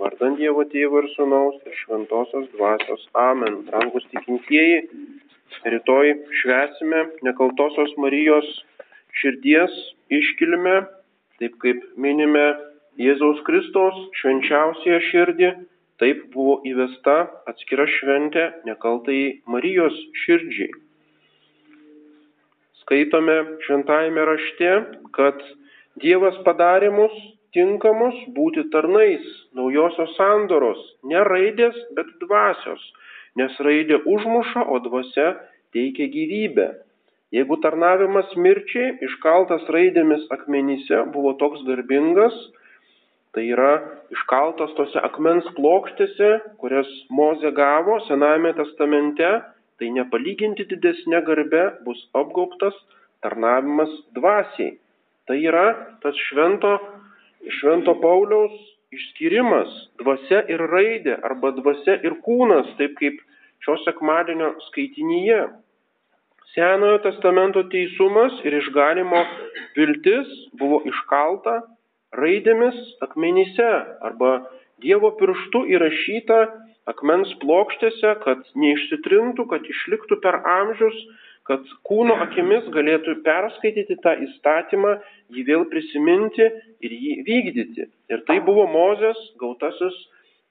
Vardant Dievo Tėvo ir Sūnaus ir Šventosios Dvasios. Amen. Rangus tikintieji, rytoj švesime nekaltosios Marijos širdies iškilme, taip kaip minime Jėzaus Kristaus švenčiausiąją širdį, taip buvo įvesta atskira šventė nekaltai Marijos širdžiai. Skaitome šventajame rašte, kad Dievas padarė mus tinkamus būti tarnais naujosios sandoros, ne raidės, bet dvasios, nes raidė užmuša, o dvasia teikia gyvybę. Jeigu tarnavimas mirčiai iškaltas raidėmis akmenyse buvo toks garbingas, tai yra iškaltas tose akmens plokštėse, kurias Moze gavo Senajame testamente, tai nepalyginti didesnė garbe bus apgaubtas tarnavimas dvasiai. Tai yra tas švento Švento Pauliaus išskirimas dvasia ir raidė arba dvasia ir kūnas, taip kaip šio sekmadienio skaitinyje. Senojo testamento teisumas ir išganimo viltis buvo iškalta raidėmis akmenyse arba Dievo pirštu įrašyta akmens plokštėse, kad neišsitrintų, kad išliktų per amžius kad kūno akimis galėtų perskaityti tą įstatymą, jį vėl prisiminti ir jį vykdyti. Ir tai buvo Mozės gautasis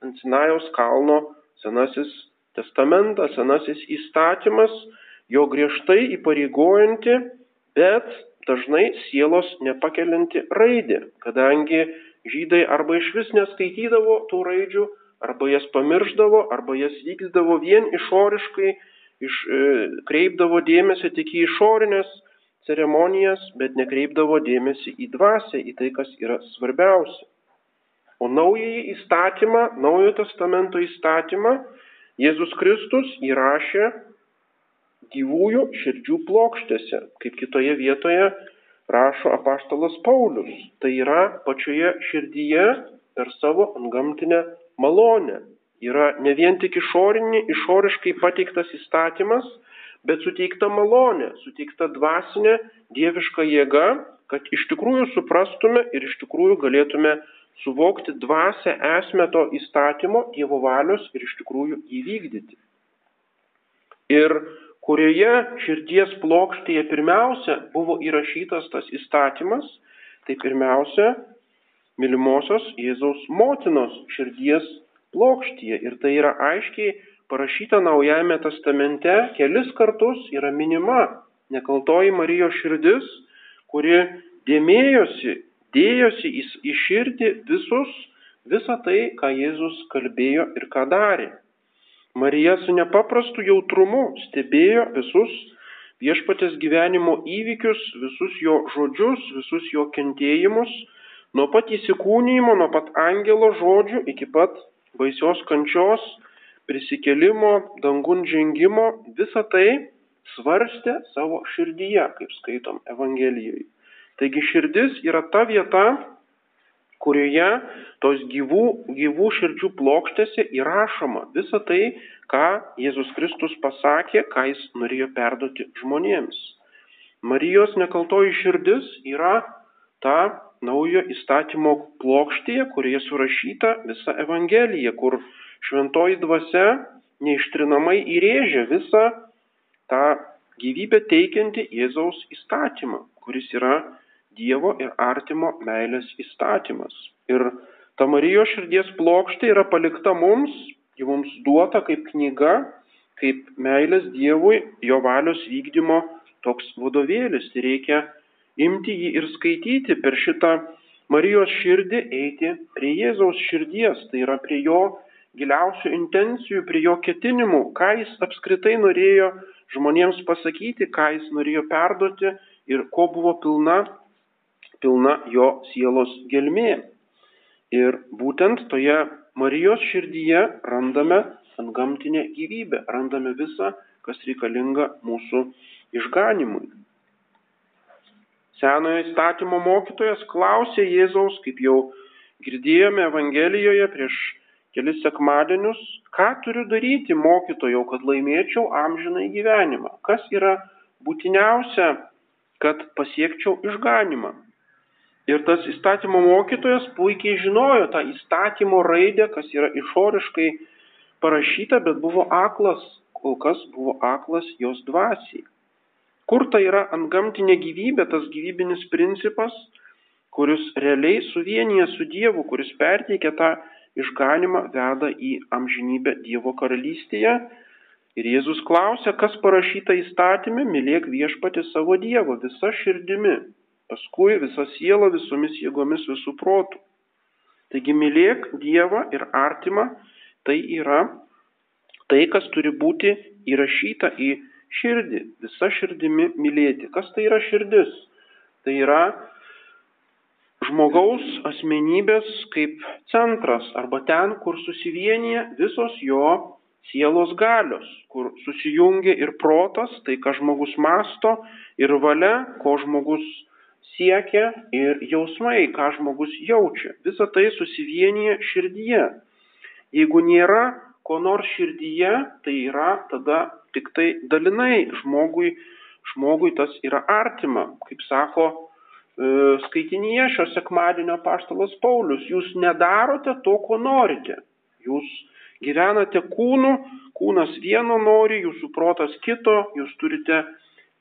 ant Sinajaus kalno senasis testamentas, senasis įstatymas, jo griežtai įpareigojanti, bet dažnai sielos nepakelinti raidė, kadangi žydai arba iš vis neskaitydavo tų raidžių, arba jas pamirždavo, arba jas vykdavo vien išoriškai iš, e, kreipdavo dėmesį tik į išorinės ceremonijas, bet nekreipdavo dėmesį į dvasę, į tai, kas yra svarbiausia. O naująjį įstatymą, naujojo testamento įstatymą Jėzus Kristus įrašė gyvųjų širdžių plokštėse, kaip kitoje vietoje rašo apaštalas Paulius. Tai yra pačioje širdyje per savo antgamtinę malonę yra ne vien tik išorinį, išoriškai pateiktas įstatymas, bet suteikta malonė, suteikta dvasinė dieviška jėga, kad iš tikrųjų suprastume ir iš tikrųjų galėtume suvokti dvasę esmę to įstatymo, Dievo valios ir iš tikrųjų įvykdyti. Ir kurioje širdies plokštėje pirmiausia buvo įrašytas tas įstatymas, tai pirmiausia mylimosios Jėzaus motinos širdies plokštyje. Ir tai yra aiškiai parašyta Naujajame testamente, kelis kartus yra minima nekaltoji Marijos širdis, kuri dėmėjosi, dėjosi į, į širdį visus, visą tai, ką Jėzus kalbėjo ir ką darė. Marija su nepaprastu jautrumu stebėjo visus viešpatės gyvenimo įvykius, visus jo žodžius, visus jo kentėjimus, nuo pat įsikūnymo, nuo pat angelo žodžių iki pat baisios kančios, prisikelimo, dangun žengimo, visą tai svarstė savo širdyje, kaip skaitom Evangelijoje. Taigi širdis yra ta vieta, kurioje tos gyvų, gyvų širdžių plokštėse įrašoma visa tai, ką Jėzus Kristus pasakė, ką jis norėjo perduoti žmonėms. Marijos nekaltoji širdis yra ta naujo įstatymo plokštėje, kurioje surašyta visa Evangelija, kur šventoji dvasia neištrinamai įrėžia visą tą gyvybę teikiantį Jėzaus įstatymą, kuris yra Dievo ir artimo meilės įstatymas. Ir ta Marijos širdies plokštė yra palikta mums, ji mums duota kaip knyga, kaip meilės Dievui, jo valios vykdymo toks vadovėlis. Tai reikia imti jį ir skaityti per šitą Marijos širdį, eiti prie Jėzaus širdies, tai yra prie jo giliausių intencijų, prie jo ketinimų, ką jis apskritai norėjo žmonėms pasakyti, ką jis norėjo perduoti ir ko buvo pilna, pilna jo sielos gelmė. Ir būtent toje Marijos širdyje randame antgamtinę gyvybę, randame visą, kas reikalinga mūsų išganimui. Senojo įstatymo mokytojas klausė Jėzaus, kaip jau girdėjome Evangelijoje prieš kelis sekmadienius, ką turiu daryti mokytojau, kad laimėčiau amžiną gyvenimą, kas yra būtiniausia, kad pasiekčiau išganimą. Ir tas įstatymo mokytojas puikiai žinojo tą įstatymo raidę, kas yra išoriškai parašyta, bet buvo aklas, kol kas buvo aklas jos dvasiai. Kur tai yra antgamtinė gyvybė, tas gyvybinis principas, kuris realiai suvienyje su Dievu, kuris perteikia tą išganimą, veda į amžinybę Dievo karalystėje. Ir Jėzus klausia, kas parašyta įstatymė, mylėk viešpati savo Dievo visa širdimi, paskui visa siela visomis jėgomis visų protų. Taigi mylėk Dievą ir artimą, tai yra tai, kas turi būti įrašyta į širdį, visa širdimi mylėti. Kas tai yra širdis? Tai yra žmogaus asmenybės kaip centras arba ten, kur susivienyje visos jo sielos galios, kur susijungia ir protas, tai ką žmogus masto, ir valia, ko žmogus siekia, ir jausmai, ką žmogus jaučia. Visa tai susivienyje širdyje. Jeigu nėra ko nors širdyje, tai yra tada tik tai dalinai žmogui, žmogui tas yra artima. Kaip sako e, skaitinyje šio sekmadienio paštalas Paulius, jūs nedarote to, ko norite. Jūs gyvenate kūnu, kūnas vieno nori, jūsų protas kito, jūs turite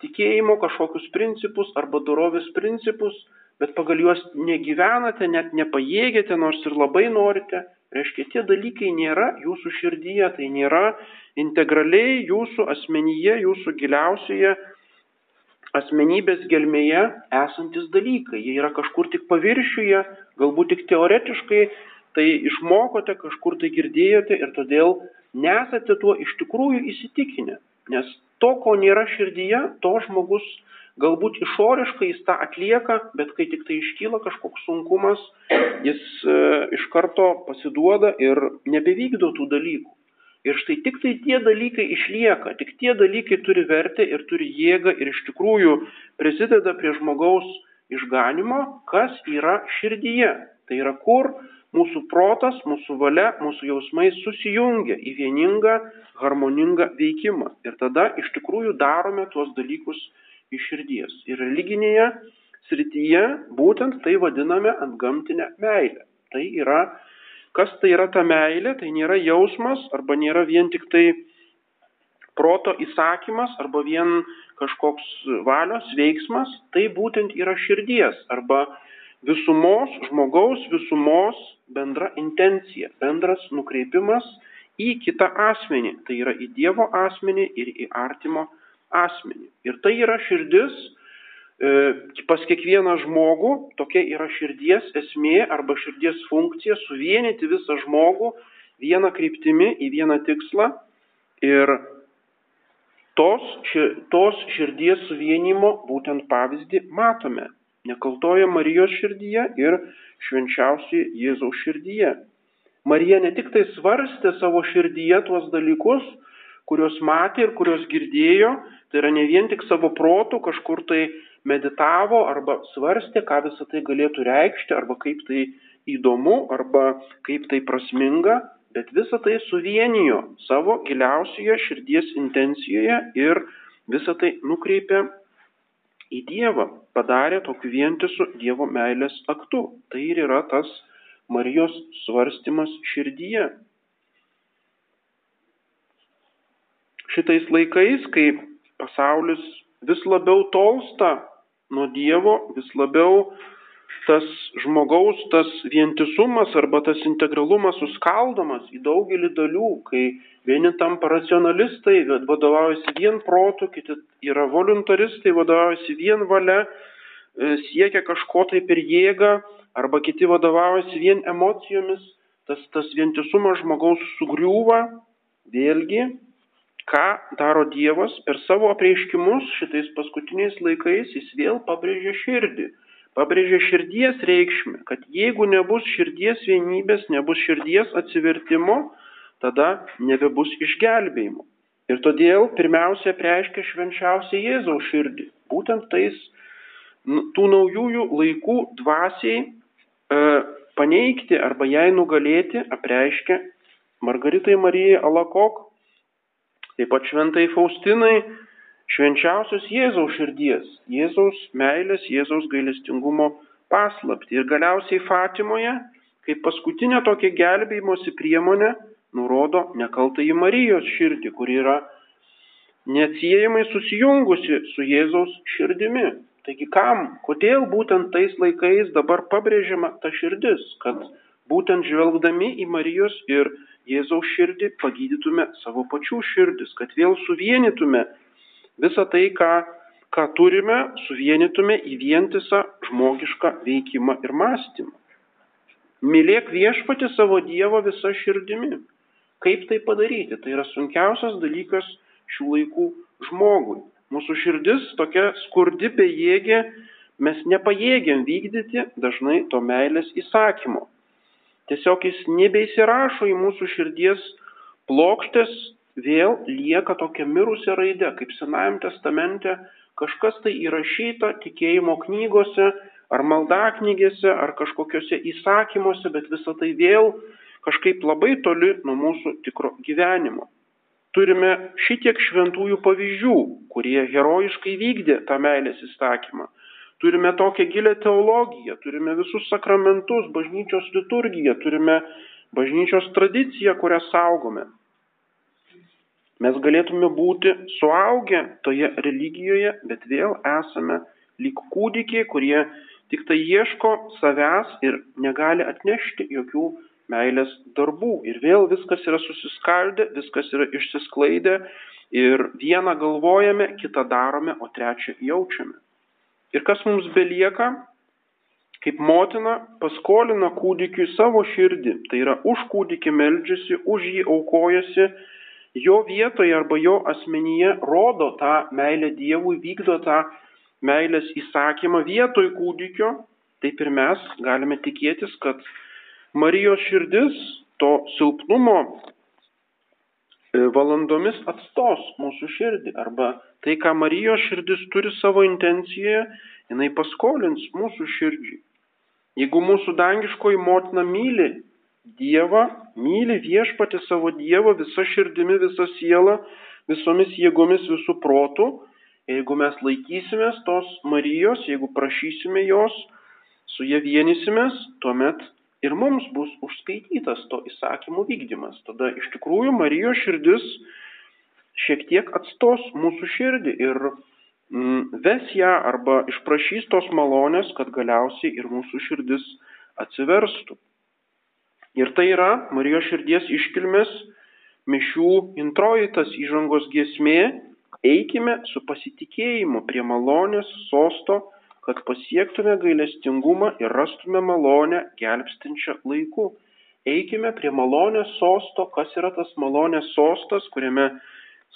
tikėjimo kažkokius principus arba dorovės principus, bet pagal juos negyvenate, net nepajėgėte, nors ir labai norite. Reiškia, tie dalykai nėra jūsų širdyje, tai nėra integraliai jūsų asmenyje, jūsų giliausioje asmenybės gelmėje esantis dalykai. Jie yra kažkur tik paviršiuje, galbūt tik teoretiškai, tai išmokote, kažkur tai girdėjote ir todėl nesate tuo iš tikrųjų įsitikinę. Nes to, ko nėra širdyje, to žmogus galbūt išoriškai jis tą atlieka, bet kai tik tai iškyla kažkoks sunkumas, jis e, iš karto pasiduoda ir nebevykdo tų dalykų. Ir štai tik tai tie dalykai išlieka, tik tie dalykai turi vertę ir turi jėgą ir iš tikrųjų prisideda prie žmogaus išganimo, kas yra širdyje. Tai yra kur mūsų protas, mūsų valia, mūsų jausmai susijungia į vieningą, harmoningą veikimą. Ir tada iš tikrųjų darome tuos dalykus iš širdies. Ir religinėje srityje būtent tai vadiname antgamtinę meilę. Tai yra, kas tai yra ta meilė, tai nėra jausmas arba nėra vien tik tai proto įsakymas arba vien kažkoks valios veiksmas, tai būtent yra širdies arba visumos, žmogaus visumos bendra intencija, bendras nukreipimas į kitą asmenį, tai yra į Dievo asmenį ir į artimo asmenį. Ir tai yra širdis e, pas kiekvieną žmogų, tokia yra širdies esmė arba širdies funkcija - suvienyti visą žmogų vieną kryptimį į vieną tikslą. Ir tos, tos širdies suvienimo būtent pavyzdį matome nekaltoje Marijos širdyje ir švenčiausiai Jėzaus širdyje. Marija ne tik tai svarstė savo širdyje tuos dalykus, kuriuos matė ir kuriuos girdėjo, tai yra ne vien tik savo protų kažkur tai meditavo arba svarstė, ką visą tai galėtų reikšti, arba kaip tai įdomu, arba kaip tai prasminga, bet visą tai suvienijo savo giliausioje širdies intencijoje ir visą tai nukreipė į Dievą, padarė tokiu vientisu Dievo meilės aktu. Tai ir yra tas Marijos svarstymas širdyje. šitais laikais, kai pasaulis vis labiau tolsta nuo Dievo, vis labiau tas žmogaus, tas vientisumas arba tas integralumas suskaldomas į daugelį dalių, kai vieni tampa racionalistai, vadovaujasi vien protu, kiti yra voluntaristai, vadovaujasi vien valia, e, siekia kažko tai per jėgą, arba kiti vadovaujasi vien emocijomis, tas, tas vientisumas žmogaus sugriūva, vėlgi ką daro Dievas per savo apreiškimus šitais paskutiniais laikais, jis vėl pabrėžia širdį. Pabrėžia širdies reikšmę, kad jeigu nebus širdies vienybės, nebus širdies atsivertimo, tada nebebus išgelbėjimo. Ir todėl pirmiausia preiškia švenčiausią Jėzaus širdį. Būtent tais tų naujųjų laikų dvasiai e, paneigti arba jai nugalėti apreiškia Margaritai Marijai Alakok Taip pat šventai Faustinai, švenčiausios Jėzaus širdies, Jėzaus meilės, Jėzaus gailestingumo paslapti. Ir galiausiai Fatimoje, kaip paskutinė tokia gelbėjimosi priemonė, nurodo nekaltą į Marijos širdį, kuri yra neatsiejamai susijungusi su Jėzaus širdimi. Taigi kam, kodėl būtent tais laikais dabar pabrėžiama ta širdis, kad būtent žvelgdami į Marijos ir Jėzaus širdį pagydytume savo pačių širdis, kad vėl suvienytume visą tai, ką, ką turime, suvienytume į vientisą žmogišką veikimą ir mąstymą. Mylėk viešpati savo Dievo visą širdimi. Kaip tai padaryti? Tai yra sunkiausias dalykas šių laikų žmogui. Mūsų širdis tokia skurdi, bejėgė, mes nepajėgiam vykdyti dažnai to meilės įsakymo. Tiesiog jis nebeįsirašo į mūsų širdies plokštės, vėl lieka tokia mirusia raidė, kaip Senajame testamente kažkas tai įrašyta tikėjimo knygose ar maldaknygėse ar kažkokiuose įsakymuose, bet visa tai vėl kažkaip labai toli nuo mūsų tikro gyvenimo. Turime šitiek šventųjų pavyzdžių, kurie herojiškai vykdė tą meilės įsakymą. Turime tokią gilę teologiją, turime visus sakramentus, bažnyčios liturgiją, turime bažnyčios tradiciją, kurią saugome. Mes galėtume būti suaugę toje religijoje, bet vėl esame lyg kūdikiai, kurie tik tai ieško savęs ir negali atnešti jokių meilės darbų. Ir vėl viskas yra susiskaldę, viskas yra išsisklaidę ir vieną galvojame, kitą darome, o trečią jaučiame. Ir kas mums belieka, kaip motina paskolina kūdikiui savo širdį, tai yra už kūdikį meldžiasi, už jį aukojasi, jo vietoje arba jo asmenyje rodo tą meilę Dievui, vykdo tą meilės įsakymą vietoj kūdikio, taip ir mes galime tikėtis, kad Marijos širdis to silpnumo e, valandomis atstos mūsų širdį. Arba tai, ką Marijos širdis turi savo intencijoje, jinai paskolins mūsų širdžiai. Jeigu mūsų dangiškoji motina myli Dievą, myli viešpati savo Dievą visą širdimi, visą sielą, visomis jėgomis, visų protų, jeigu mes laikysimės tos Marijos, jeigu prašysime jos, su jie vienysimės, tuomet ir mums bus užskaitytas to įsakymų vykdymas. Tada iš tikrųjų Marijos širdis šiek tiek atstos mūsų širdį ir mm, ves ją arba išprašys tos malonės, kad galiausiai ir mūsų širdis atsiverstų. Ir tai yra Marijos širdies iškilmės mišių introjitas įžangos giesmė, eikime su pasitikėjimu prie malonės sosto, kad pasiektume gailestingumą ir rastume malonę gelbstinčią laiku. Eikime prie malonės sosto, kas yra tas malonės sostas, kuriame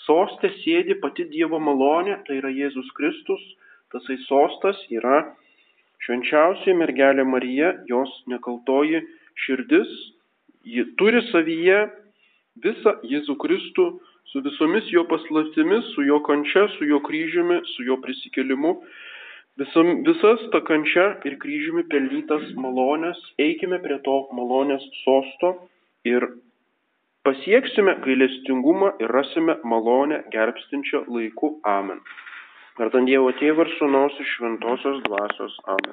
sostė sėdi pati Dievo malonė, tai yra Jėzus Kristus, tasai sostas yra švenčiausiai mergelė Marija, jos nekaltoji širdis, ji turi savyje visą Jėzų Kristų su visomis jo paslaptimis, su jo kančia, su jo kryžiumi, su jo prisikelimu Visam, visas ta kančia ir kryžiumi pelnytas malonės, eikime prie to malonės sosto ir pasieksime gailestingumą ir rasime malonę gerbstinčio laiku. Amen. Vardant Dievo Tėvą ir Sūnaus iš Šventosios Dvasios. Amen.